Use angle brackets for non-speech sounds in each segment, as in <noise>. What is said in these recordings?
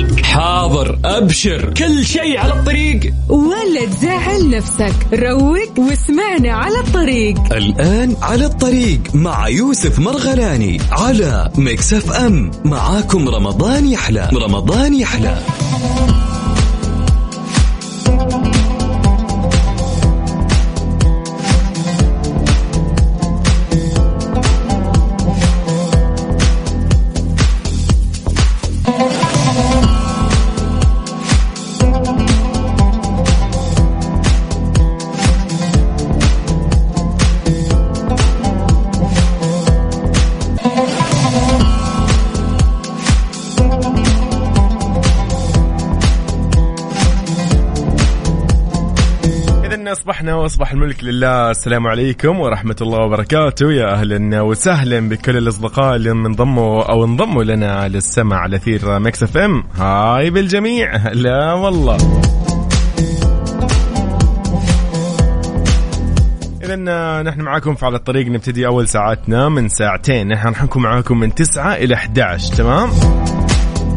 الطريق حاضر أبشر كل شيء على الطريق. ولا تزعل نفسك روق واسمعنا على الطريق. الآن على الطريق مع يوسف مرغلاني على مكسف أم. معاكم رمضان يحلى رمضان يحلى. إذا أصبحنا وأصبح الملك لله. السلام عليكم ورحمة الله وبركاته. يا أهلا وسهلا بكل الأصدقاء اللي انضموا أو انضموا لنا للسمع على أثير Mix FM. هاي بالجميع. هلا والله. إذا نحن معاكم في على الطريق نبتدي أول ساعاتنا من ساعتين. نحن نكون معاكم من 9 إلى 11 تمام؟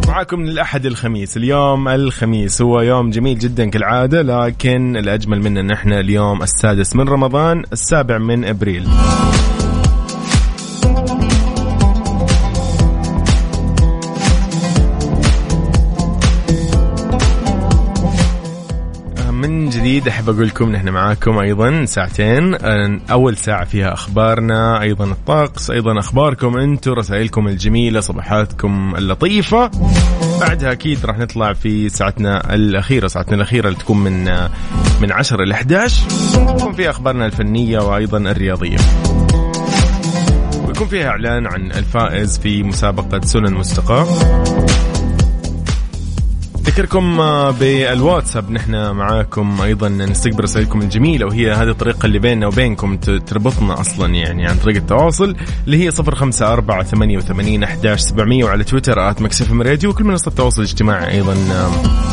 معاكم من الأحد الخميس. اليوم الخميس هو يوم جميل جدا كالعادة لكن الأجمل منه أن إحنا اليوم السادس من رمضان السابع من أبريل. جديد أحب أقول لكم نحن معاكم أيضا ساعتين. أول ساعة فيها أخبارنا أيضا الطقس أيضا أخباركم أنتم رسائلكم الجميلة صباحاتكم اللطيفة. بعدها أكيد راح نطلع في ساعتنا الأخيرة ساعتنا الأخيرة اللي تكون من من 10 ل 11 يكون فيها أخبارنا الفنية وأيضا الرياضية. ويكون فيها إعلان عن الفائز في مسابقة سنن مستقى اذكركم بالواتساب. نحن معاكم أيضا نستقبل رسائلكم الجميله وهي هذه الطريقة اللي بيننا وبينكم تربطنا أصلا يعني عن طريق التواصل اللي هي 054 88 11 700 وعلى تويتر at Radio وكل منصات التواصل الاجتماعي أيضا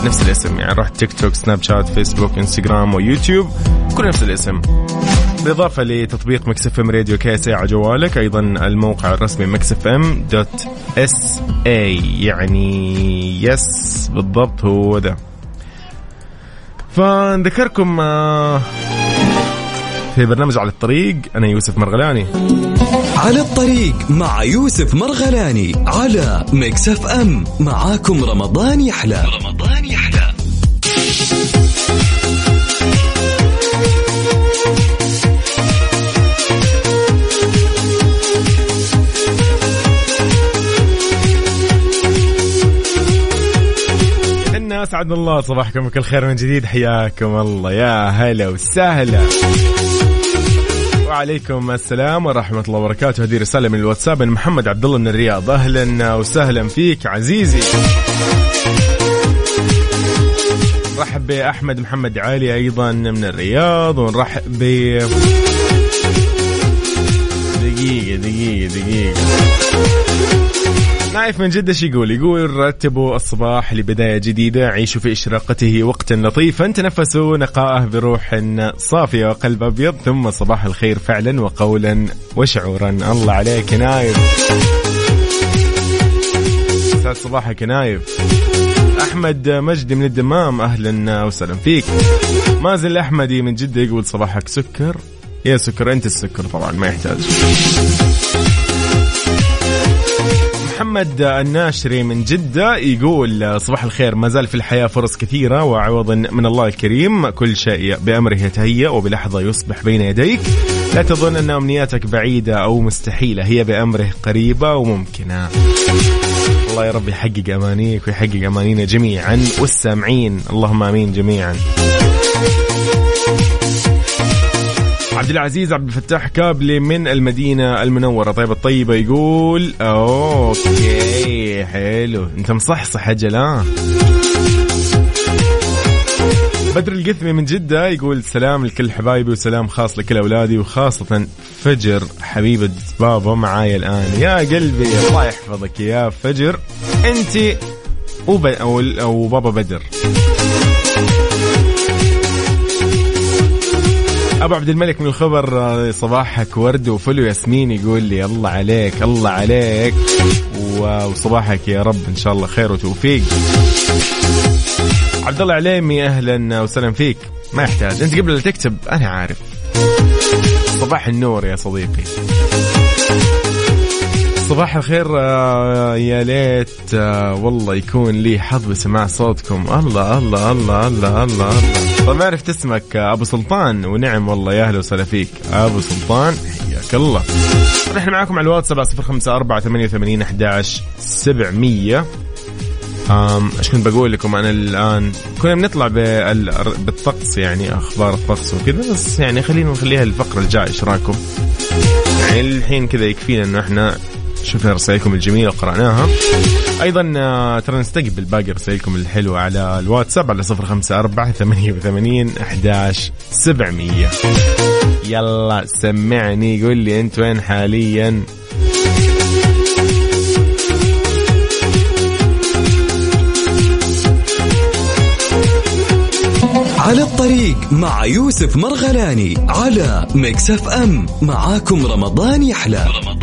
نفس الاسم. يعني راح تيك توك سناب شات فيسبوك إنستغرام ويوتيوب كل نفس الاسم. بالإضافة لتطبيق Mix FM Radio KSA على جوالك أيضا الموقع الرسمي Mix FM dot SA يعني yes بالضبط هو ده. فنذكركم في برنامج على الطريق أنا يوسف مرغلاني. على الطريق مع يوسف مرغلاني على Mix FM. معاكم رمضان يحلى. رمضان يحلى. اسعد الله صباحكم بكل خير من جديد حياكم الله. يا هلا وسهلا. وعليكم السلام ورحمة الله وبركاته. هذه رسالة من الواتساب من محمد عبد الله من الرياض. أهلا وسهلا فيك عزيزي. نرحب بأحمد محمد علي أيضا من الرياض ونرحب ب دقيقة دقيقة دقيقة. نايف من جدة شو يقول يقول رتبوا الصباح لبداية جديدة عيشوا في إشراقته وقتا لطيفا تنفسوا نقاءه بروح صافية وقلب أبيض ثم صباح الخير فعلا وقولا وشعورا. الله عليك نايف. سعد صباحك نايف. أحمد مجدي من الدمام أهلا وسهلا فيك. مازن الأحمدي من جدة يقول صباحك سكر. يا سكر أنت السكر طبعا ما يحتاج. محمد الناشري من جدة يقول صباح الخير ما زال في الحياة فرص كثيرة وعوض من الله الكريم. كل شيء بأمره يتهيأ وبلحظة يصبح بين يديك. لا تظن أن أمنياتك بعيدة أو مستحيلة هي بأمره قريبة وممكنة. الله يا رب يحقق أمانيك ويحقق أمانينا جميعا والسامعين. اللهم آمين جميعا. عبد العزيز عبد الفتاح كابلي من المدينة المنورة. طيب الطيبة يقول أوكي حلو. أنت مصحصح أجل ها بدر القثمي من جدة يقول سلام لكل حبايبي وسلام خاص لكل أولادي وخاصة فجر حبيبة بابا معايا الآن. يا قلبي الله يحفظك يا فجر. أنت وب... أو... أو بابا بدر. أبو عبد الملك من الخبر آه، صباحك ورد وفل وياسمين يقول لي الله عليك الله عليك. وصباحك يا رب إن شاء الله خير وتوفيق. عبد الله عليمي أهلا وسهلا فيك. ما يحتاج أنت قبل لا تكتب أنا عارف. صباح النور يا صديقي. صباح الخير آه، يا ليت آه، والله يكون لي حظ بسماع صوتكم. الله الله الله الله الله, الله. طيب عرفت اسمك آه، أبو سلطان. ونعم والله يا أهلا وسهلا فيك. أبو سلطان حياك الله. نحن معاكم على الواتس 7054 88 11 700 أم إيش كنت بقول لكم؟ أنا الآن كنا بنطلع بال- بالطقس يعني أخبار الطقس وكذا بس يعني خلينا نخليها الفقرة الجاية. إيش رأيكم؟ يعني الحين كذا يكفينا إنه إحنا شفنا رسائلكم الجميلة وقراناها أيضا آه، ترى نستقبل باقي رسائلكم الحلوة على الواتساب على 054 88 11 700 يلا سمعني قول لي أنت وين حاليا. على الطريق مع يوسف مرغلاني على ميكس أف أم. معاكم رمضان يحلى. رمضان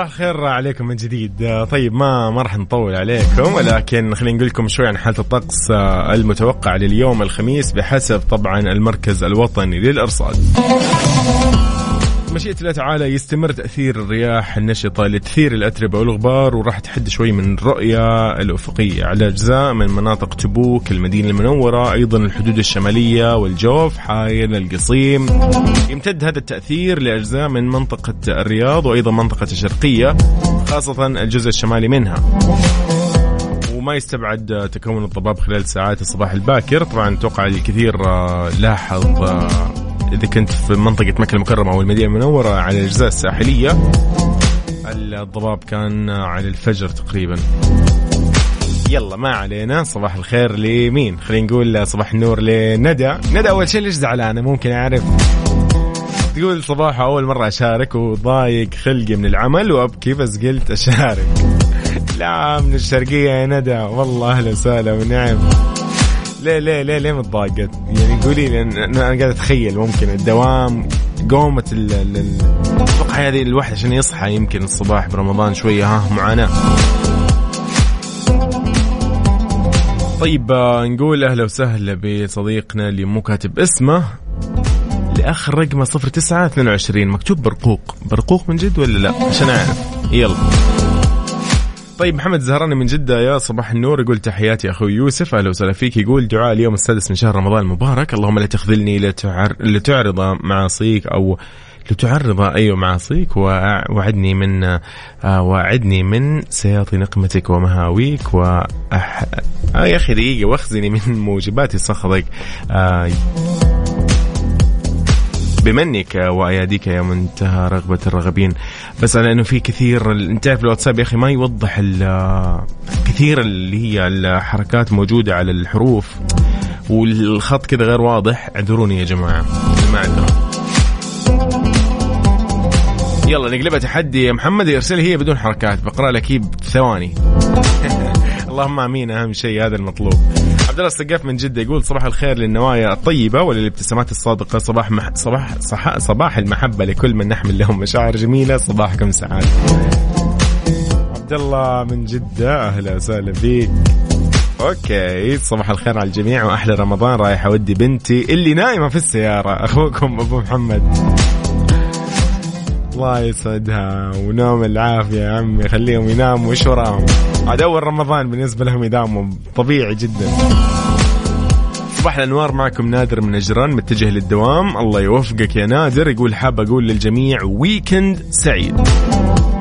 صباح الخير عليكم من جديد. طيب ما ما راح نطول عليكم ولكن خلينا نقول لكم شوي عن حالة الطقس آه، المتوقع لليوم الخميس بحسب طبعا المركز الوطني للأرصاد. مشيئة الله تعالى يستمر تأثير الرياح النشطة لتثير الأتربة والغبار وراح تحد شوي من الرؤية الأفقية. على أجزاء من مناطق تبوك المدينة المنورة أيضا الحدود الشمالية والجوف حايل القصيم. يمتد هذا التأثير لأجزاء من منطقة الرياض وأيضا منطقة الشرقية خاصة الجزء الشمالي منها. وما يستبعد تكون الضباب خلال ساعات الصباح الباكر. طبعا أتوقع الكثير آه، لاحظ آه، إذا كنت في منطقة مكة المكرمة أو المدينة المنورة على الاجزاء الساحلية الضباب كان على الفجر تقريبا. يلا ما علينا صباح الخير لمين؟ خلينا نقول صباح النور لندى. ندى أول شيء ليش زعلانه ممكن أعرف. تقول صباح أول مرة أشارك وضايق خلقي من العمل وابكي بس قلت أشارك. <laughs> لا من الشرقية يا ندى. والله أهلا وسهلا ونعم. ليه ليه ليه ليه متضايقت؟ يعني قولي لي أنا قاعد أتخيل ممكن الدوام قومة أتوقع هذه الواحد عشان يصحى يمكن الصباح برمضان شوية ها معاناة. طيب آه، نقول أهلا وسهلا بصديقنا اللي مو كاتب اسمه لاخر رقمه 09 22 مكتوب برقوق، برقوق من جد ولا لا؟ عشان أعرف. يلا. طيب محمد زهراني من جدة يا صباح النور يقول تحياتي أخوي يوسف أهلا وسهلا فيك. يقول دعاء اليوم السادس من شهر رمضان المبارك. اللهم لا تخذلني لتعر... لتعرض معاصيك أو لتعرض أي معاصيك وأع- وعدني من آه، وعدني من سياط نقمتك ومهاويك و أح... آه يا أخي دقيقة وأخزني من موجبات سخطك آه بمنك وأياديك يا منتهى رغبة الراغبين بس على إنه في كثير إنت تعرف الواتساب يا أخي ما يوضح كثير اللي هي الحركات موجودة على الحروف والخط كذا غير واضح. اعذروني يا جماعة. المعذره يلا نقلبها تحدي يا محمد. ارسل هي بدون حركات. بقرأ لك هي بثواني. <laughs> اللهم آمين أهم شيء هذا المطلوب. عبد الله السقاف من جدة يقول صباح الخير للنوايا الطيبة وللابتسامات الصادقة. صباح مح... صباح صح... صباح المحبة لكل من نحمل لهم مشاعر جميلة. صباحكم سعادة. عبد الله من جدة أهلا وسهلا فيك. أوكي صباح الخير على الجميع وأحلى رمضان. رايح اودي بنتي اللي نايمة في السيارة أخوكم أبو محمد. الله يسعدها ونوم العافية يا عمي خليهم يناموا وش وراهم؟ عاد أول رمضان بالنسبة لهم يداوموا طبيعي جدا. صباح الأنوار معكم نادر من نجران متجه للدوام. الله يوفقك يا نادر. يقول حاب أقول للجميع ويكند سعيد.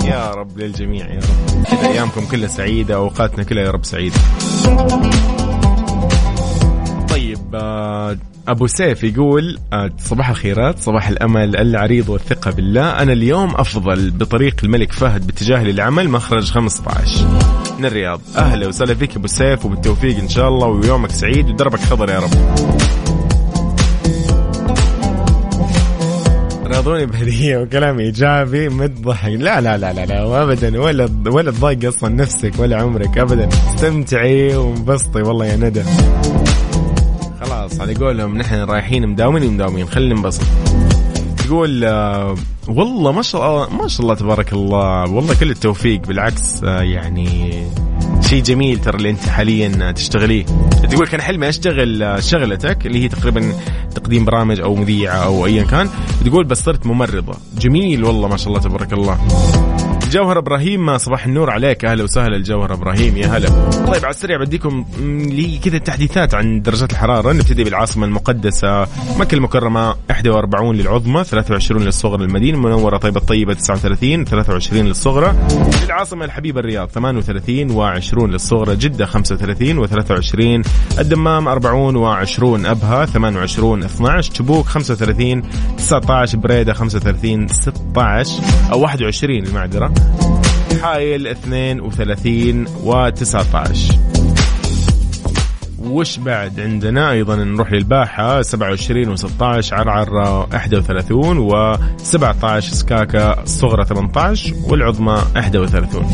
يا رب للجميع يا رب. كذا أيامكم كلها سعيدة أوقاتنا كلها يا رب سعيدة. طيب آه، أبو سيف يقول آه، صباح الخيرات صباح الأمل العريض والثقة بالله. أنا اليوم أفضل بطريق الملك فهد باتجاه للعمل مخرج 15 من الرياض. أهلا وسهلا فيك أبو سيف وبالتوفيق إن شاء الله ويومك سعيد ودربك خضر يا رب. راضوني بهدية وكلام إيجابي متضحك. لا لا لا لا لا أبدا. ولا ولا تضايق أصلا نفسك ولا عمرك أبدا. استمتعي وانبسطي والله يا ندى. على قولهم نحن رايحين مداومين مداومين خلينا ننبسط. تقول آه، والله ما شاء الله ما شاء الله تبارك الله. والله كل التوفيق. بالعكس آه، يعني شيء جميل ترى اللي انت حاليا تشتغليه. تقول كان حلمي أشتغل آه، شغلتك اللي هي تقريبا تقديم برامج أو مذيعة أو ايا كان. تقول بس صرت ممرضة. جميل والله ما شاء الله تبارك الله. جوهر إبراهيم صباح النور عليك. أهلا وسهلا الجوهر إبراهيم يا هلا. طيب على السريع بديكم لي كذا تحديثات عن درجات الحرارة. نبتدي بالعاصمة المقدسة مكة المكرمة 41 للعظمى 23 للصغرى المدينة المنورة طيبة الطيبة 39 23 للصغرى. العاصمة الحبيبة الرياض 38 و20 للصغرى جدة 35 و23 الدمام 40 و20 أبها 28 12 تبوك 35 19 بريدة 35 16 أو 21 المعذرة. حايل 32 و19 وش بعد عندنا؟ أيضا نروح للباحة 27 و16 عرعر 31 و17 سكاكا الصغرى 18 والعظمى 31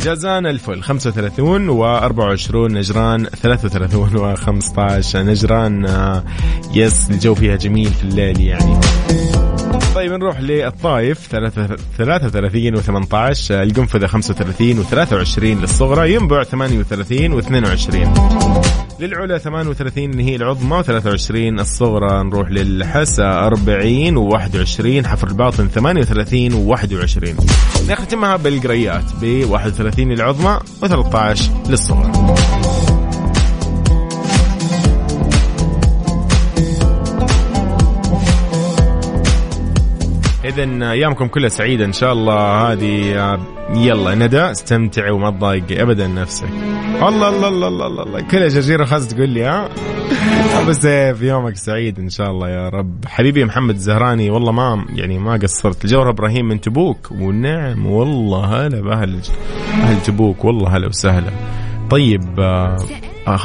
جازان الفل 35 و24 نجران 33 و15 نجران آه، يس الجو فيها جميل في الليل يعني. طيب نروح للطايف. 33 و18 القنفذة 35 و23 للصغرى ينبع 38 و22 للعلا 38 اللي هي العظمى و23 الصغرى. نروح للحسا 40 و21 حفر الباطن 38 و21 نختمها بالقريات ب 31 للعظمى و13 للصغرى. اذا أيامكم كلها سعيدة إن شاء الله. هذه يلا ندى. استمتعي وما تضايقي ابدا نفسك. الله الله الله الله الله, الله. كلها جزيرة خاص تقول لي ها؟ أبو سيف يومك سعيد إن شاء الله يا رب. حبيبي محمد الزهراني والله ما يعني ما قصرت. الجوهر إبراهيم من تبوك. ونعم والله هلا بأهل أهل تبوك. والله هلا وسهلا. طيب آه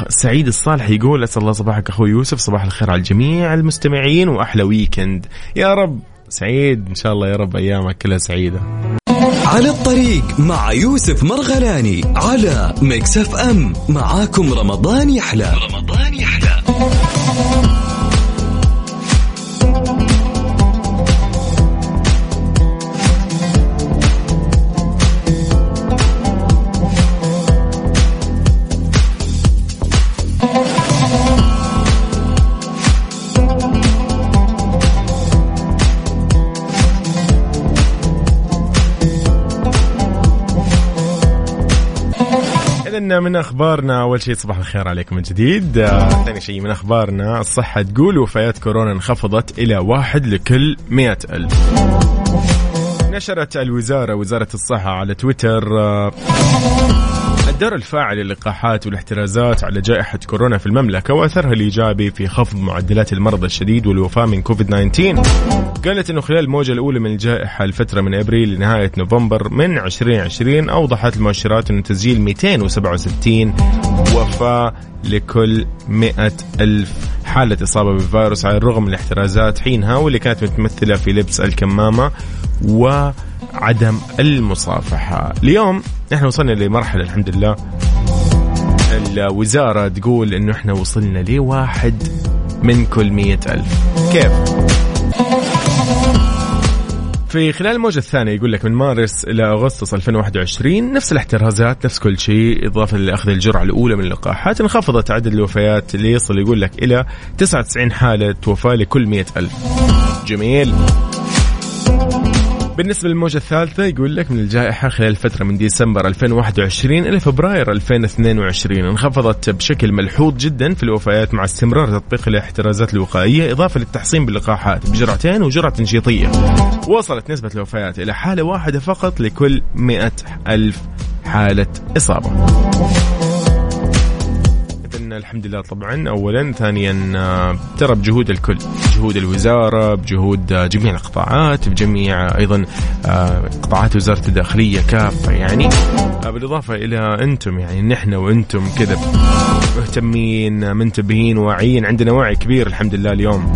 سعيد الصالح يقول أسأل الله صباحك أخوي يوسف صباح الخير على الجميع المستمعين وأحلى ويكند يا رب. سعيد إن شاء الله يا رب أيامك كلها سعيدة. على الطريق مع يوسف مرغلاني على Mix FM. معاكم رمضان يحلى. رمضان يحلى. إذا من أخبارنا. أول شيء صباح الخير عليكم من جديد. ثاني شيء من أخبارنا. الصحة تقول وفيات كورونا انخفضت إلى واحد لكل مئة ألف. نشرت الوزارة وزارة الصحة على تويتر آه، الدور الفاعل للقاحات والاحترازات على جائحة كورونا في المملكة وأثرها الإيجابي في خفض معدلات المرضى الشديد والوفاة من كوفيد 19 قالت أنه خلال الموجة الأولى من الجائحة الفترة من أبريل لنهاية نوفمبر من 2020 أوضحت المؤشرات أنه تسجيل 267 وفاة لكل 100 ألف. حالة إصابة بالفيروس على الرغم من الاحترازات حينها واللي كانت متمثلة في لبس الكمامة وعدم المصافحة. اليوم إحنا وصلنا لمرحلة الحمد لله. الوزارة تقول إنه إحنا وصلنا لواحد من كل مية ألف. كيف؟ في خلال الموجة الثانية يقول لك من مارس إلى أغسطس 2021 نفس الاحترازات نفس كل شيء إضافة لأخذ الجرعة الأولى من اللقاحات انخفضت عدد الوفيات. اللي يصل يقول لك إلى 99 حالة وفاة لكل 100 ألف. جميل. بالنسبة للموجة الثالثة يقول لك من الجائحة خلال الفترة من ديسمبر 2021 إلى فبراير 2022 انخفضت بشكل ملحوظ جدا في الوفيات مع استمرار تطبيق الاحترازات الوقائية إضافة للتحصين باللقاحات. بجرعتين وجرعة تنشيطية. وصلت نسبة الوفيات إلى حالة واحدة فقط لكل 100 ألف حالة إصابة. الحمد لله طبعا. اولا ثانيا آه، ترى بجهود الكل جهود الوزارة بجهود آه، جميع القطاعات بجميع آه، أيضا قطاعات وزارة الداخلية كافة يعني. بالإضافة إلى أنتم يعني نحن وأنتم كذا مهتمين منتبهين واعيين عندنا وعي كبير الحمد لله اليوم.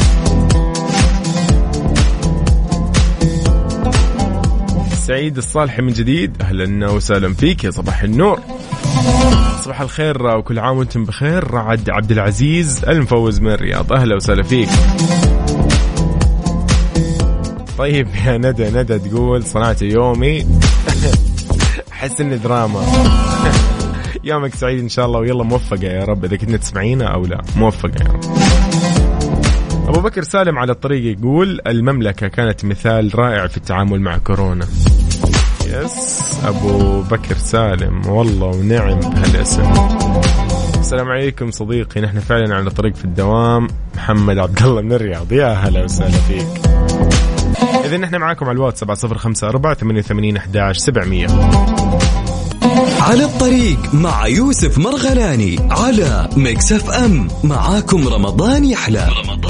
سعيد الصالحي من جديد. أهلا وسهلا فيك يا صباح النور. صباح الخير وكل عام وأنتم بخير. رعد عبد العزيز المفوز من الرياض أهلا وسهلا فيك. طيب يا ندى ندى تقول صنعت يومي. أحس إني دراما. يومك سعيد إن شاء الله ويلا موفقة يا رب. إذا كنت تسمعينا أو لا موفقة يا رب. أبو بكر سالم على الطريق يقول المملكة كانت مثال رائع في التعامل مع كورونا. yes ابو بكر سالم والله ونعم بهالاسم. السلام عليكم صديقي. نحن فعلا على طريق في الدوام. محمد عبد الله من الرياض. يا هلا وسهلا فيك. اذا نحن معاكم على الواتس 7054 88 11 700 على الطريق مع يوسف مرغلاني على Mix FM. معاكم رمضان يحلى. رمضان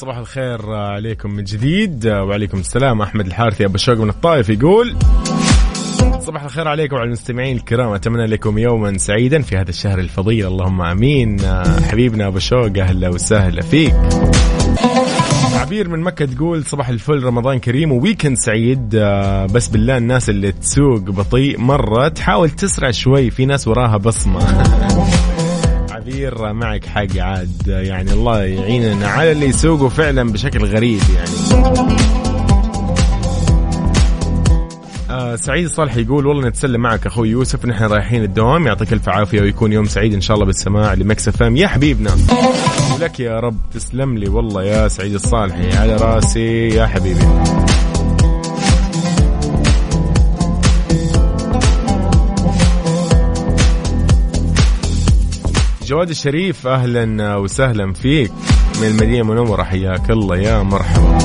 صباح الخير عليكم من جديد. وعليكم السلام. أحمد الحارثي أبو شوق من الطائف يقول صباح الخير عليكم وعلى المستمعين الكرام. أتمنى لكم يوما سعيدا في هذا الشهر الفضيل. اللهم آمين. حبيبنا أبو شوق أهلا وسهلا فيك. عبير من مكة تقول صباح الفل رمضان كريم وويكند سعيد. بس بالله الناس اللي تسوق بطيء مرة تحاول تسرع شوي في ناس وراها بصمة. <laughs> عبير معك حق عاد. يعني الله يعيننا على اللي يسوقوا فعلا بشكل غريب يعني. آه سعيد صالح يقول والله نتسلى معك أخوي يوسف نحن رايحين الدوام. يعطيك الف عافية ويكون يوم سعيد إن شاء الله بالسماع لمكس اف يا حبيبنا. ولك يا رب تسلم لي والله يا سعيد الصالحي على راسي يا حبيبي. جواد الشريف أهلا وسهلا فيك. من المدينة المنورة حياك الله يا مرحبا.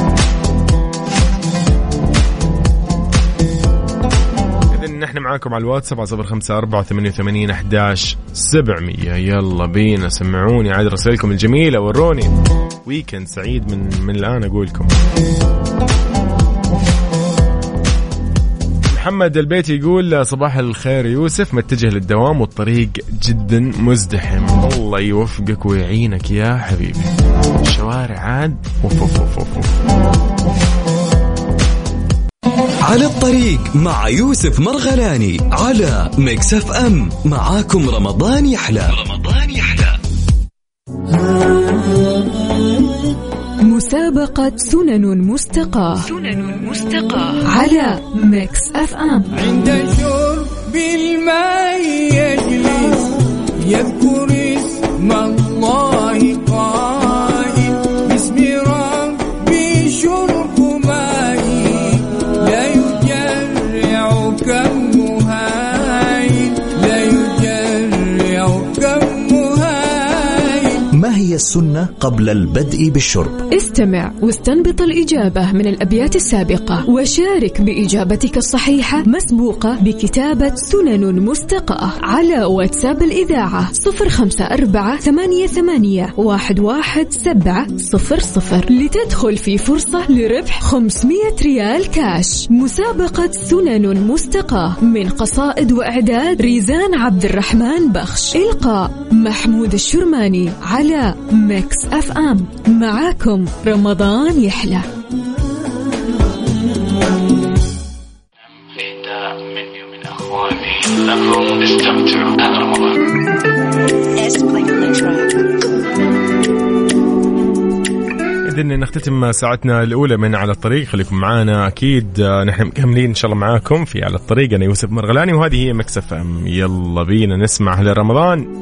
نحن معاكم على الواتس 7054 88 11 700 يلا بينا سمعوني. عاد رسائلكم الجميلة وروني. ويكند سعيد من من الآن أقول لكم محمد البيت يقول صباح الخير يوسف متجه للدوام والطريق جدا مزدحم. الله يوفقك ويعينك يا حبيبي. الشوارع عاد. أوف أوف أوف, أوف. على الطريق مع يوسف مرغلاني على Mix FM. معاكم رمضان يحلى. رمضان مسابقة سنن مستقاة سنن مستقاة على Mix FM. عند شرب الماء يجلس يذكر اسم الله السنة قبل البدء بالشرب؟ استمع واستنبط الإجابة من الأبيات السابقة وشارك بإجابتك الصحيحة مسبوقة بكتابة سنن مستقاة على واتساب الإذاعة صفر خمسة أربعة ثمانية, ثمانية واحد, واحد سبعة صفر صفر لتدخل في فرصة لربح 500 ريال كاش مسابقة سنن مستقاة من قصائد وإعداد ريزان عبد الرحمن بخش إلقاء محمود الشرماني على Mix FM. معاكم رمضان يحلى. نختتم ساعتنا الأولى من على الطريق. خليكم معانا أكيد. آه، نحن مكملين إن شاء الله معاكم في على الطريق. أنا يوسف مرغلاني وهذه هي مكسف أم. يلا بينا نسمع أهل رمضان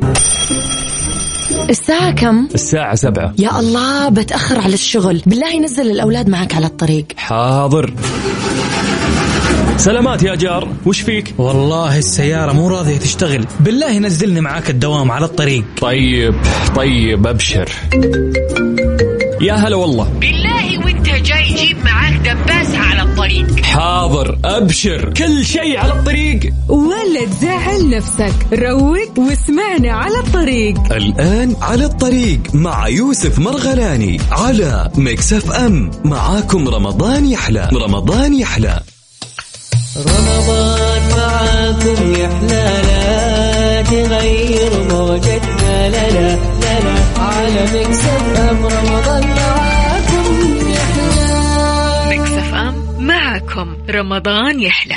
الساعة كم؟ الساعة سبعة. يا الله بتأخر على الشغل. بالله نزل الأولاد معك على الطريق. حاضر. سلامات يا جار. وش فيك؟ والله السيارة مو راضية تشتغل. بالله نزلني معاك الدوام على الطريق. طيب طيب أبشر. يا هلا والله. بالله وانت جاي جيب معاك دباسة على الطريق. حاضر أبشر. كل شيء على الطريق. ولا تزعل نفسك. روق واسمعنا على الطريق. الآن على الطريق مع يوسف مرغلاني على Mix FM معاكم رمضان يحلى. رمضان يحلى. رمضان معاكم حلالا تغير موجتنا. لا لا لا لا على Mix FM رمضان معاكم Mix FM معكم رمضان يحلى.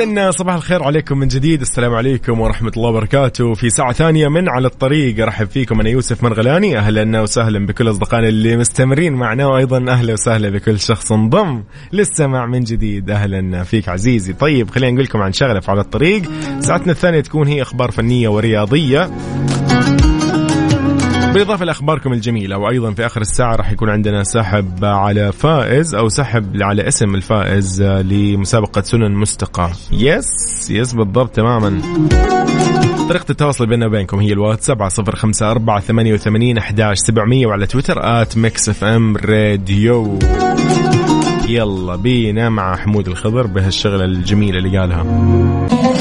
إذا صباح الخير عليكم من جديد. السلام عليكم ورحمة الله وبركاته. في ساعة ثانية من على الطريق أرحب فيكم أنا يوسف مرغلاني أهلا وسهلا بكل أصدقائنا اللي مستمرين معنا وأيضا أهلا وسهلا بكل شخص انضم للسماع من جديد. أهلا فيك عزيزي. طيب خلينا نقول لكم عن شغلة على الطريق. ساعتنا الثانية تكون هي أخبار فنية ورياضية. بالإضافة لأخباركم الجميلة وأيضا في آخر الساعة راح يكون عندنا سحب على فائز أو سحب على اسم الفائز لمسابقة سنن مستقاة yes yes بالضبط تماما. طريقة التواصل بيننا وبينكم هي الواتساب على صفر خمسة أربعة ثمانية وثمانين أحداش سبعمية وعلى تويتر at Mix FM Radio. يلا بينا مع حمود الخضر بهالشغلة الجميلة اللي قالها.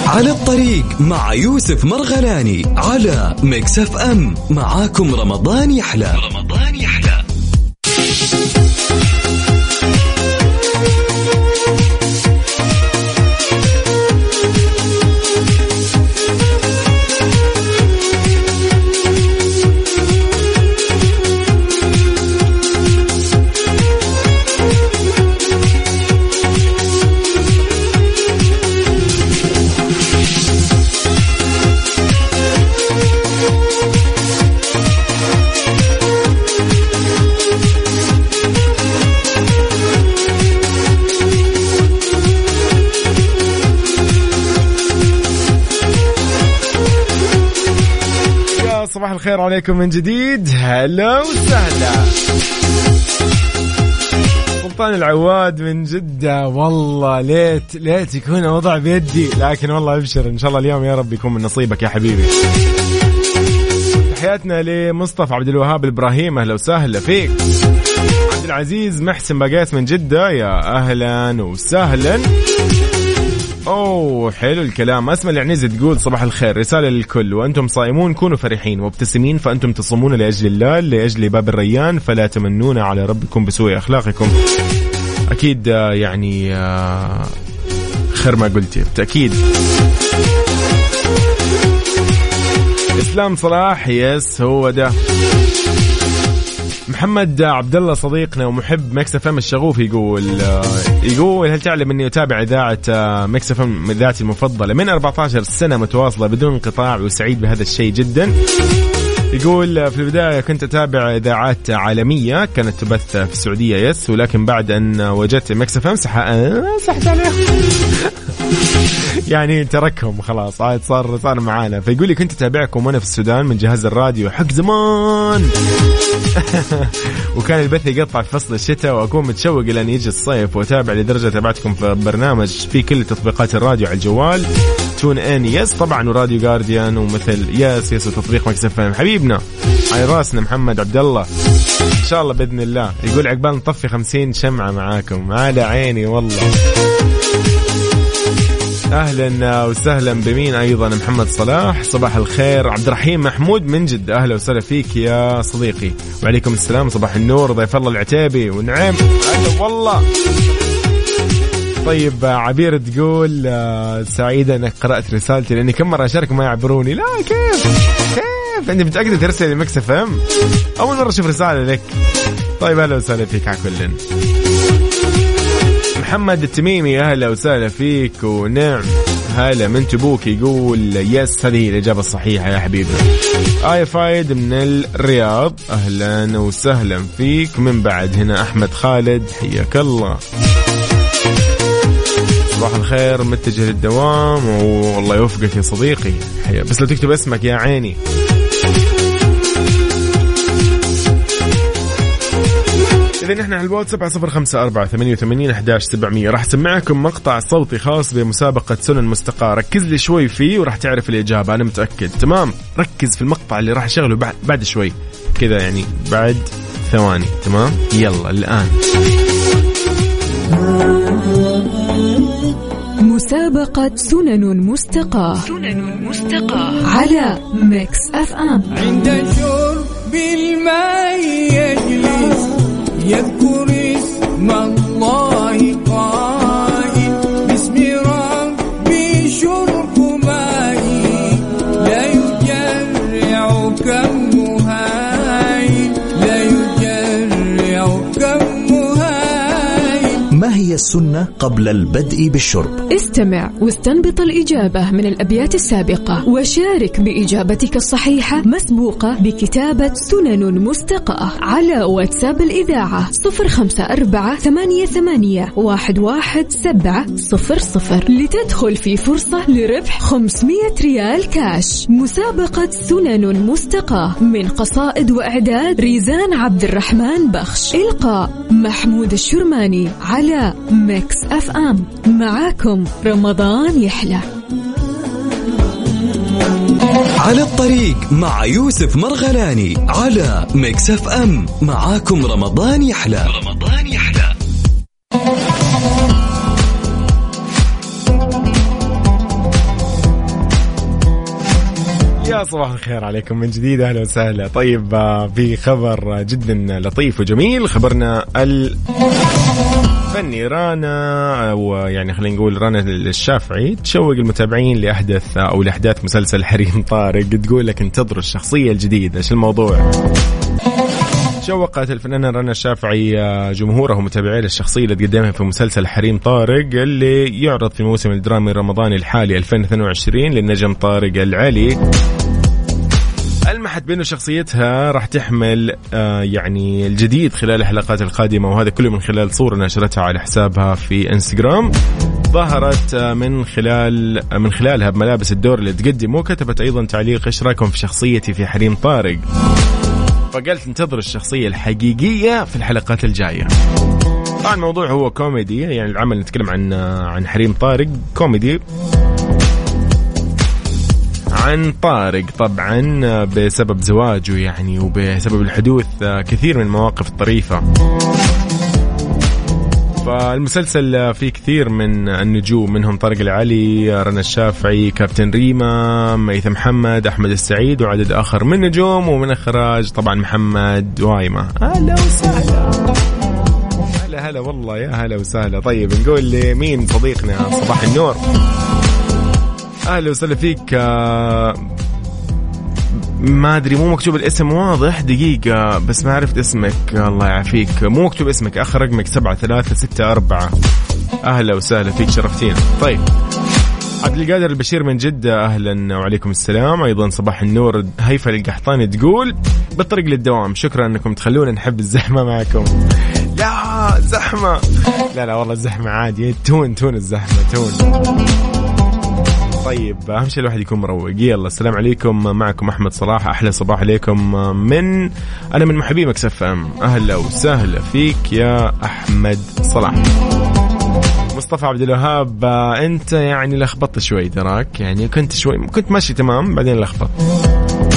على الطريق مع يوسف مرغلاني على Mix FM. معاكم رمضان يحلى. رمضان الخير عليكم من جديد. هلا وسهلا. سلطان العواد من جدة. والله ليت ليت يكون وضع بيدي. لكن والله أبشر. إن شاء الله اليوم يا رب يكون من نصيبك يا حبيبي. تحياتنا لمصطفى عبد الوهاب الابراهيم أهلا وسهلا فيك. عبد العزيز محسن باقيت من جدة. يا أهلا وسهلا. أوه حلو الكلام. أسماء العنزي تقول صباح الخير. رسالة للكل. وأنتم صائمون كونوا فرحين. مبتسمين فأنتم تصومون لأجل الله لأجل باب الريان فلا تمنون على ربكم بسوء أخلاقكم. أكيد آه، يعني آه، خير ما قلتي. بالتأكيد. إسلام صلاح yes هو ده. محمد عبد الله صديقنا ومحب Mix FM الشغوف يقول آه، يقول هل تعلم اني اتابع اذاعة آه، Mix FM اذاعتي المفضلة؟ من 14 سنة متواصلة بدون انقطاع وسعيد بهذا الشيء جدا. يقول آه، في البداية كنت أتابع إذاعات عالمية كانت تبث في السعودية yes ولكن بعد أن وجدت Mix FM سح... سحت يعني تركهم خلاص. عاد صار صار معانا. فيقول لي كنت اتابعكم وأنا في السودان من جهاز الراديو حق زمان. <laughs> وكان البث يقطع في فصل الشتاء واكون متشوق إلى أن يجي الصيف واتابع لدرجة تابعتكم في برنامج في كل تطبيقات الراديو على الجوال. TuneIn yes. طبعا و Radio Garden ومثل yes yes وتطبيق Mix FM. حبيبنا على راسنا محمد عبد الله إن شاء الله بإذن الله. يقول عقبال نطفي خمسين شمعة معاكم. على عيني والله. أهلا وسهلا بمين أيضا؟ محمد صلاح. صباح الخير. عبد الرحيم محمود من جد أهلا وسهلا فيك يا صديقي. وعليكم السلام. صباح النور. ضيف الله العتيبي. ونعم هلا والله. طيب عبير تقول آه، سعيدة إنك قرأت رسالتي لأني كم مرة أشارك ما يعبروني. لا كيف؟ كيف؟ أنت متأكدة ترسل لمكس إف إم؟ أول مرة أشوف رسالة لك. طيب أهلا وسهلا فيك على كل. محمد التميمي أهلا وسهلا فيك ونعم. هلا من تبوك يقول يس هذه هي الإجابة الصحيحة يا حبيبنا اي فايد من الرياض أهلا وسهلا فيك. من بعد هنا أحمد خالد حياك الله. صباح الخير متجه للدوام والله يوفقك يا صديقي. حيا بس لو تكتب اسمك يا عيني. إذا نحن على الواتساب على صفر خمسة أربعة ثمانية وثمانين أحداش سبعمية. راح أسمعكم مقطع صوتي خاص بمسابقة سنن مستقاة ركز لي شوي فيه وراح تعرف الإجابة أنا متأكد. تمام؟ ركز في المقطع اللي راح أشغله بعد, بعد شوي. كذا يعني بعد ثواني. تمام؟ يلا الآن. مسابقة سنن مستقاة. سنن مستقاة. على Mix FM عند شرب الماء يجلس يذكر اسم الله قائل هي السنة قبل البدء بالشرب. استمع واستنبط الإجابة من الأبيات السابقة وشارك بإجابتك الصحيحة مسبوقة بكتابة سنن مستقاة على واتساب الإذاعة صفر خمسة أربعة ثمانية, ثمانية واحد, واحد سبعة صفر صفر لتدخل في فرصة لربح 500 ريال كاش. مسابقة سنن مستقاة من قصائد وإعداد ريزان عبد الرحمن بخش. إلقاء محمود الشرماني على Mix FM. معاكم رمضان يحلى. على الطريق مع يوسف مرغلاني على Mix FM. معاكم رمضان يحلى. رمضان يحلى. يا صباح الخير عليكم من جديد أهلا وسهلا. طيب آه، في خبر جدا لطيف وجميل خبرنا الفني رانا أو يعني خلينا نقول رانا الشافعي تشوق المتابعين لأحدث أو لأحداث مسلسل حريم طارق تقول لك انتظروا الشخصية الجديدة إيش الموضوع؟ شوقت الفنانة رنا الشافعي آه، جمهوره ومتابعيه للشخصية اللي تقدمها في مسلسل حريم طارق اللي يعرض في الموسم الدرامي الرمضاني الحالي 2022 للنجم طارق العلي. ألمحت بأنه شخصيتها راح تحمل آه يعني الجديد خلال الحلقات القادمة وهذا كله من خلال صورة نشرتها على حسابها في إنستغرام. ظهرت آه من خلال آه من خلالها بملابس الدور اللي تقدمه وكتبت أيضا تعليق إيش رايكم في شخصيتي في حريم طارق. فقالت انتظروا الشخصية الحقيقية في الحلقات الجاية. طبعا الموضوع هو كوميدي يعني العمل نتكلم عن آه، عن حريم طارق كوميدي. عن طارق طبعا آه، بسبب زواجه يعني وبسبب الحدوث آه، كثير من المواقف الطريفة. فالمسلسل فيه كثير من النجوم منهم طارق العلي رنا الشافعي كابتن ريما ميثم محمد أحمد السعيد وعدد آخر من نجوم ومن إخراج طبعا محمد وايمة. أهلا وسهلا. هلا هلا والله يا هلا وسهلا. طيب نقول لمين صديقنا صباح النور؟ أهلا وسهلا فيك آه، ما أدري مو مكتوب الاسم واضح. دقيقة بس ما عرفت اسمك. الله يعافيك. مو مكتوب اسمك آخر رقمك سبعة ثلاثة ستة أربعة. أهلا وسهلا فيك شرفتينا. طيب. عبد القادر البشير من جدة أهلا وعليكم السلام. أيضا صباح النور هيفا القحطاني تقول بالطريق للدوام. شكرا إنكم تخلونا نحب الزحمة معكم. لا زحمة. لا لا والله الزحمة عادي تون تون الزحمة تون. طيب أهم شيء الواحد يكون مروق. يلا السلام عليكم. معكم أحمد صلاح. أحلى صباح عليكم. من أنا من محبي Mix FM. أهلا وسهلا فيك يا أحمد صلاح. مصطفى عبد الوهاب أنت يعني لخبطت شوي تراك. يعني كنت شوي كنت ماشي تمام بعدين لخبط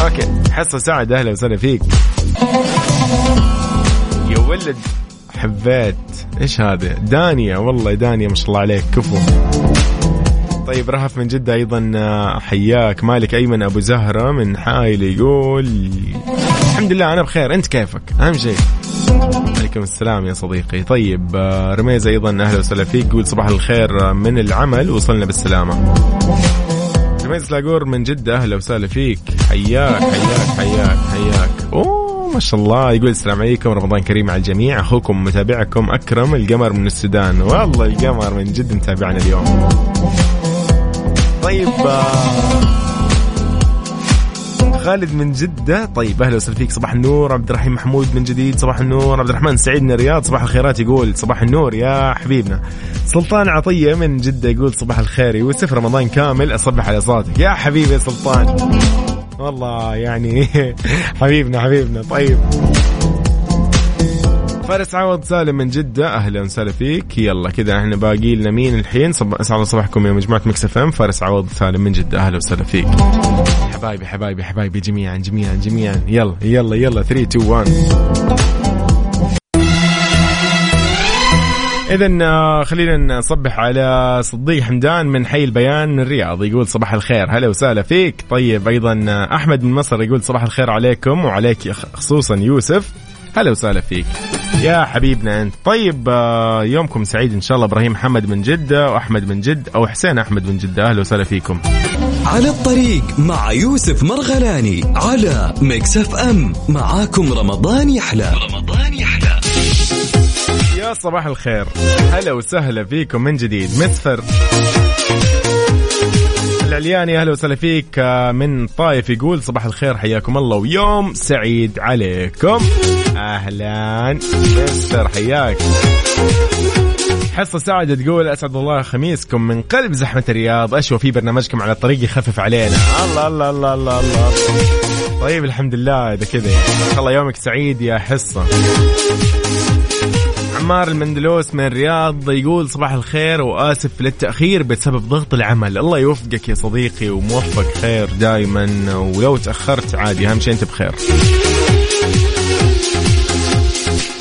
okay حصة سعد. أهلا وسهلا فيك. يا ولد حبيت. إيش هذا؟ دانيا. والله دانيا ما شاء الله عليك. كفو. طيب رهف من جدة أيضا آه، حياك. مالك أيمن أبو زهرة من حايل يقول الحمد لله أنا بخير. أنت كيفك؟ أهم شيء. عليكم السلام يا صديقي. طيب آه، رميز أيضا أهلا وسهلا فيك. يقول صباح الخير آه، من العمل؟ وصلنا بالسلامة. رميز لاقور من جدة أهلا وسهلا فيك. حياك حياك حياك حياك. أوه ما شاء الله. يقول السلام عليكم. رمضان كريم على الجميع. أخوكم متابعكم أكرم القمر من السودان. والله القمر من جد متابعنا اليوم. طيب آه، خالد من جدة. طيب أهلا وسهلا فيك. صباح النور عبد الرحيم محمود من جديد. صباح النور عبد الرحمن سعيد من الرياض. صباح الخيرات يقول صباح النور يا حبيبنا. سلطان عطية من جدة يقول صباح الخير يوسف. رمضان كامل أصبح على صوتك. يا حبيبي سلطان. والله يعني <laughs> حبيبنا حبيبنا. طيب. فارس عوض سالم من جدة. أهلا وسهلا فيك. يلا كذا إحنا باقي لنا مين الحين؟ صب... أسعد صباحكم يا مجموعة Mix FM. فارس عوض سالم من جدة. أهلا وسهلا فيك. حبايبي حبايبي حبايبي جميعا جميعا جميعا. يلا يلا يلا. 3 2 1 إذا خلينا نصبح على صديق حمدان من حي البيان من الرياض. يقول صباح الخير. هلا وسهلا فيك. طيب أيضا آه، أحمد من مصر يقول صباح الخير عليكم وعليك خصوصا يوسف. هلا وسهلا فيك. يا حبيبنا أنت. طيب آه، يومكم سعيد إن شاء الله. إبراهيم محمد من جدة واحمد من جد أو حسين أحمد من جدة. أهلا وسهلا فيكم. على الطريق مع يوسف مرغلاني على Mix FM. معاكم رمضان يحلى. رمضان يحلى. يا صباح الخير. هلا وسهلا فيكم من جديد. مسفر العلياني أهلا وسهلا فيك آه، من طايف يقول صباح الخير حياكم الله ويوم سعيد عليكم. أهلا. مستر حياك. حصة سعدة تقول أسعد الله خميسكم من قلب زحمة الرياض أشوى في برنامجكم على الطريق يخفف علينا. الله الله الله الله الله. طيب الحمد لله إذا كذا. الله يومك سعيد يا حصة. عمار المندلوس من الرياض يقول صباح الخير وآسف للتأخير بسبب ضغط العمل. الله يوفقك يا صديقي وموفق خير دائما ولو تأخرت عادي أهم شيء أنت بخير.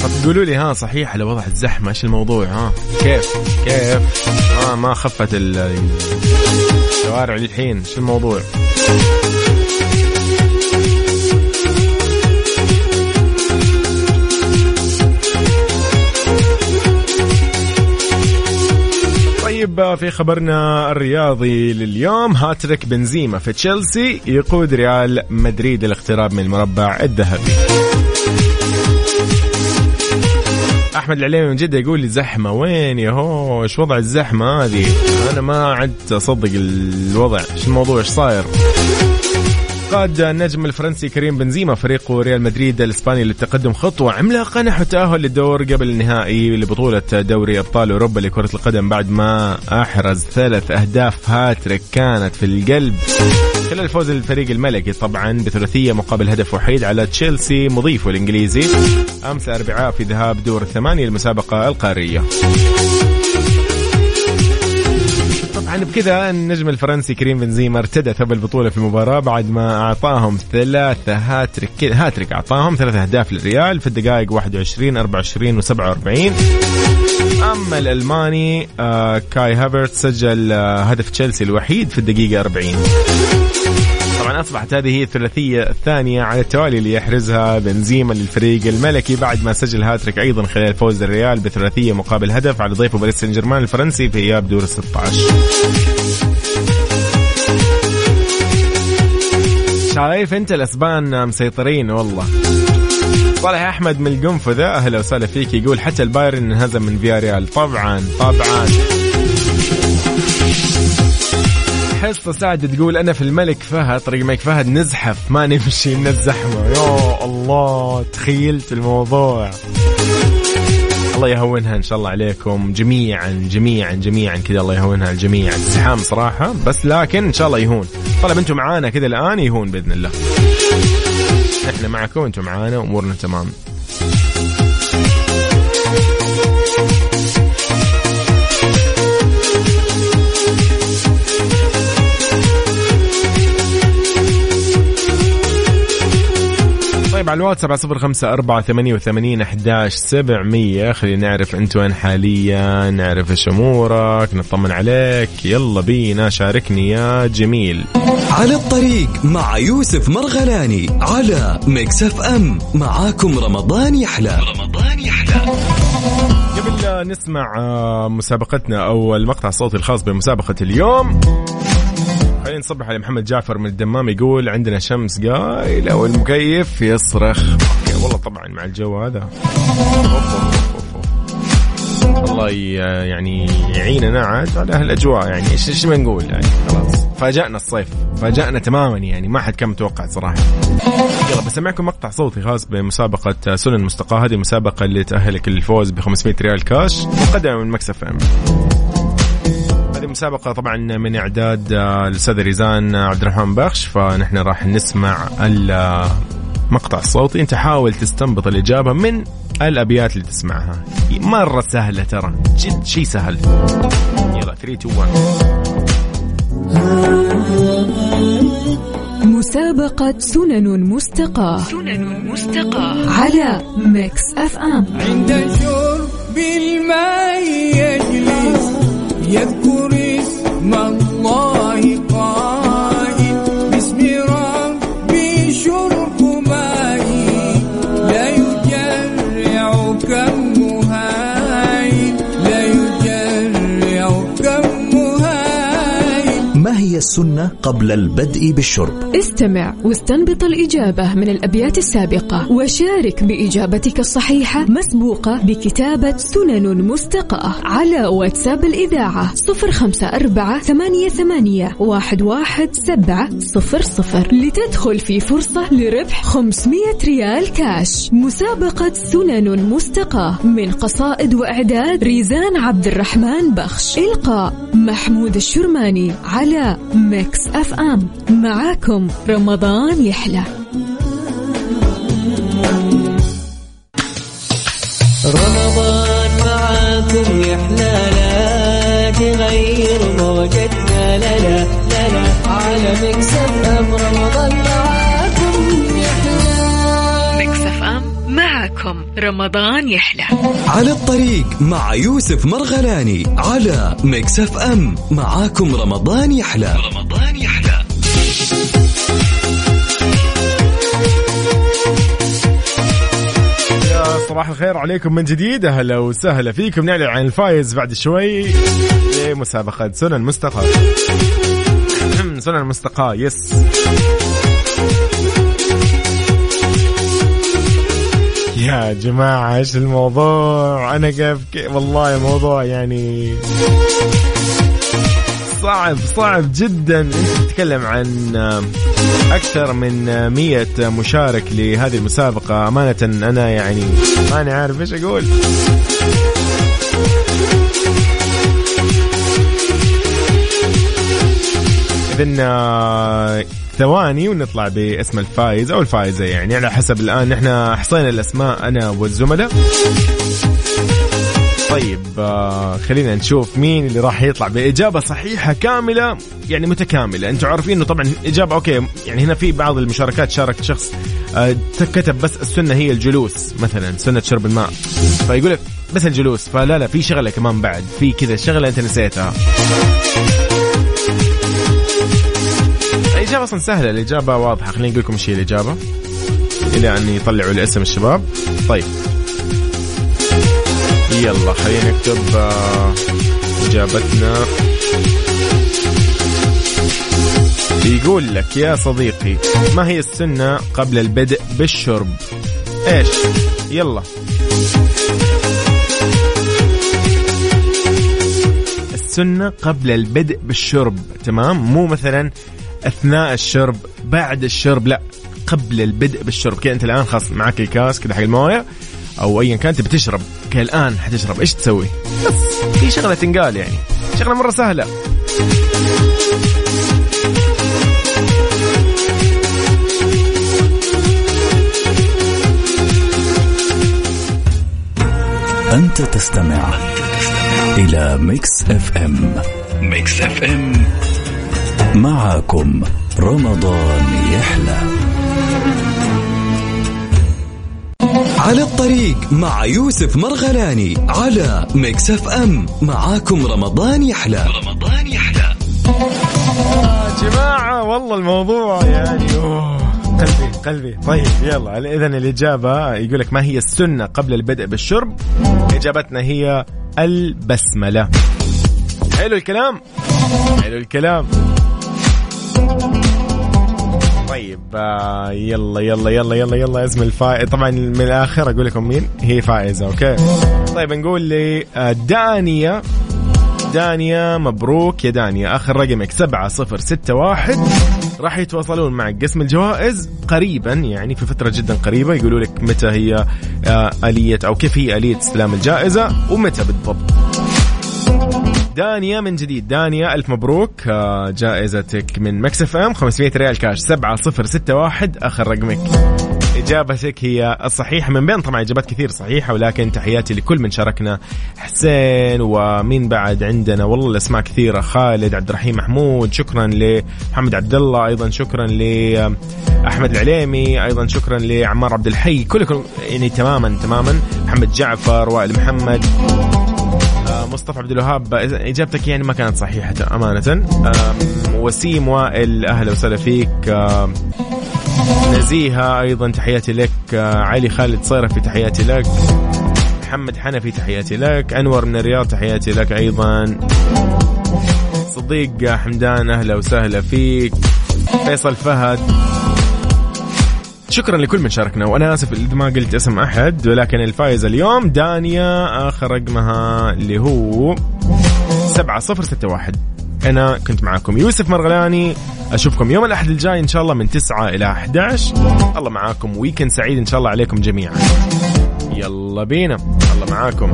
طب قولوا لي ها صحيح على وضع الزحمة؟ إيش الموضوع؟ ها؟ كيف؟ كيف؟ ها ما خفت ال- الشوارع للحين. إيش الموضوع؟ طيب في خبرنا الرياضي لليوم. هاتريك بنزيما في تشيلسي يقود ريال مدريد الاقتراب من المربع الذهبي. أحمد العليمي من جدة يقول لي زحمة. وين يا هو إيش وضع الزحمة هذه. أنا ما عدت أصدق الوضع. إيش الموضوع؟ إيش صاير؟ قاد النجم الفرنسي كريم بنزيما فريق ريال مدريد الإسباني للتقدم خطوة عملاقة نحو التاهل للدور قبل النهائي لبطولة دوري أبطال أوروبا لكرة القدم بعد ما أحرز ثلاث أهداف هاتريك كانت في القلب. خلال فوز الفريق الملكي طبعا بثلاثية مقابل هدف وحيد على تشيلسي مضيفه الإنجليزي. أمس الاربعاء في ذهاب دور الثمانية المسابقه القارية. طبعا بكذا النجم الفرنسي كريم بنزيما ارتدى ثوب البطولة في المباراة بعد ما أعطاهم ثلاثة هاتريك. هاتريك أعطاهم ثلاثة أهداف للريال في الدقائق 21 24 و47 أما الألماني آه كاي هافرت سجل آه هدف تشيلسي الوحيد في الدقيقة 40 طبعا أصبحت هذه هي الثلاثية الثانية على التوالي اللي يحرزها بنزيما للفريق الملكي بعد ما سجل هاتريك أيضا خلال فوز الريال بثلاثية مقابل هدف على ضيفه باريس سان جيرمان الفرنسي في إياب دور ال 16 شايف أنت الأسبان مسيطرين؟ والله. صالح أحمد من القنفذة أهلا وسهلا فيك يقول حتى البايرن انهزم من فياريال. طبعا طبعا. حصة سعد تقول أنا في الملك فهد طريق الملك فهد نزحف ما نمشي من الزحمة. يا الله تخيلت الموضوع. الله يهونها إن شاء الله عليكم جميعا جميعا جميعا كذا الله يهونها الجميع. الزحام صراحة بس لكن إن شاء الله يهون. طالما أنتم معانا كذا الآن يهون بإذن الله. إحنا معكم أنتم معانا أمورنا تمام. على الواتساب على صفر خمسة أربعة ثمانية وثمانين أحداش سبعمية. خلينا نعرف أنت وين حاليا نعرف إيش أمورك نطمن عليك. يلا بينا شاركني يا جميل. على الطريق مع يوسف مرغلاني على ميكس أف أم. معاكم رمضان يحلى. رمضان يحلى. قبل لا نسمع آه، مسابقتنا أو المقطع الصوتي الخاص بمسابقة اليوم. خلينا نصبح على محمد جعفر من الدمام يقول عندنا شمس قايلة والمكيف يصرخ. والله طبعا مع الجو هذا. الله يعني يعيننا عاد على هالأجواء. يعني إيش إيش بنقول يعني؟ خلاص. فاجأنا الصيف. فاجأنا تماما يعني. ما حد كان متوقع صراحة. يلا بسمعكم مقطع صوتي خاص بمسابقة سنن مستقاة هذه المسابقة اللي تأهلك للفوز ب 500 ريال كاش. مقدمة من مكسف أم. هذه مسابقة طبعا من إعداد آه، الأستاذ ريزان عبد الرحمن بخش فنحن راح نسمع المقطع الصوتي. أنت حاول تستنبط الإجابة من الأبيات اللي تسمعها. مرة سهلة ترى جد شيء سهل. يلا 3 2 1 مسابقة سنن مستقاة. سنن مستقاة. على ميكس اف ام عند شرب الماء يجلس يذكر اسم الله قائل هي السنة قبل البدء بالشرب. استمع واستنبط الإجابة من الأبيات السابقة وشارك بإجابتك الصحيحة مسبوقة بكتابة سنن مستقاة على واتساب الإذاعة صفر خمسة أربعة ثمانية, ثمانية واحد, واحد سبعة صفر صفر لتدخل في فرصة لربح 500 ريال كاش. مسابقة سنن مستقاة من قصائد وإعداد ريزان عبد الرحمن بخش. إلقاء محمود الشرماني على ميكس أف أم. معاكم رمضان يحلى. رمضان معاكم يحلى لا تغير موجتنا لا لا لا على ميكس أف أم. رمضان معاكم رمضان يحلى. على الطريق مع يوسف مرغلاني على ميكس اف ام معاكم رمضان يحلى. رمضان يحلى. يا صباح الخير عليكم من جديد. أهلا وسهلا فيكم. نعلن عن الفايز بعد شوي لمسابقة سنن مستقى <clears throat> سنن مستقى يس يا جماعة إيش الموضوع؟ أنا كيف كيف والله الموضوع يعني صعب صعب جدا. انت تتكلم عن أكثر من مية مشارك لهذه المسابقة. أمانة أنا يعني ماني عارف إيش أقول. إذن آه، ثواني ونطلع باسم الفائز أو الفائزة يعني. على حسب الآن إحنا حصينا الأسماء أنا والزملاء. طيب آه خلينا نشوف مين اللي راح يطلع بإجابة صحيحة كاملة يعني متكاملة. أنتم عارفين أنه طبعا إجابة أوكي يعني هنا في بعض المشاركات شارك شخص آه كتب بس السنة هي الجلوس مثلا سنة شرب الماء. فيقول لك بس الجلوس فلا لا في شغلة كمان بعد في كذا شغلة أنت نسيتها. الإجابة أصلا سهلة. الإجابة واضحة. خليني أقول لكم إيش هي الإجابة. إلى أن يطلعوا الاسم الشباب. طيب. يلا خلينا نكتب آه، إجابتنا. يقول لك يا صديقي ما هي السنة قبل البدء بالشرب؟ إيش؟ يلا. السنة قبل البدء بالشرب تمام؟ مو مثلا أثناء الشرب بعد الشرب لا قبل البدء بالشرب. كذا أنت الآن خلاص معك الكاس كذا حق الموية أو ايا كان تبي تشرب. كان حتشرب. إيش تسوي؟ بس في شغلة تنقال يعني. شغلة مرة سهلة. أنت تستمع إلى ميكس أف أم. ميكس أف أم. معاكم رمضان يحلى. على الطريق مع يوسف مرغلاني على ميكس اف ام. معاكم رمضان يحلى. رمضان يحلى. يا جماعة والله الموضوع يعني أوه. قلبي قلبي. طيب يلا اذا الإجابة يقول لك ما هي السنة قبل البدء بالشرب؟ إجابتنا هي البسملة. حلو الكلام؟ حلو الكلام. طيب آه يلا يلا يلا يلا يلا اسم الفائز. طبعا من الآخر أقول لكم مين؟ هي فائزة أوكي. طيب نقول لي آه دانيا. دانيا مبروك يا دانيا. آخر رقمك 7061 راح يتواصلون معك. قسم الجوائز قريبا يعني في فترة جدا قريبة. يقولوا لك متى هي آه آلية أو كيف هي آلية استلام الجائزة ومتى بالضبط. دانيا من جديد. دانيا ألف مبروك. آه، جائزتك من ميكس اف ام 500 ريال كاش 7061 آخر رقمك. إجابتك هي الصحيحة. من بين طبعا إجابات كثير صحيحة ولكن تحياتي لكل من شاركنا. حسين ومين بعد عندنا؟ والله الأسماء كثيرة. خالد عبد الرحيم محمود شكرا لمحمد عبد الله أيضا شكرا لاحمد العليمي أيضا شكرا لعمار عبد الحي. كلكم يعني تماما تماما. محمد جعفر وائل محمد. آه، مصطفى عبد الوهاب إجابتك يعني ما كانت صحيحة أمانة. وسيم وائل أهلا وسهلا فيك. آم، نزيهة أيضا تحياتي لك. آه، علي خالد صيرفي تحياتي لك. محمد حنفي تحياتي لك. أنور من الرياض تحياتي لك أيضا. صديق حمدان أهلا وسهلا فيك. فيصل فهد شكرا لكل من شاركنا. وأنا آسف إذا ما قلت اسم أحد ولكن الفائز اليوم دانيا آخر رقمها اللي هو 7061 أنا كنت معاكم يوسف مرغلاني. أشوفكم يوم الأحد الجاي إن شاء الله من 9 إلى 11 الله معاكم. ويكند سعيد إن شاء الله عليكم جميعا. يلا بينا. الله معاكم.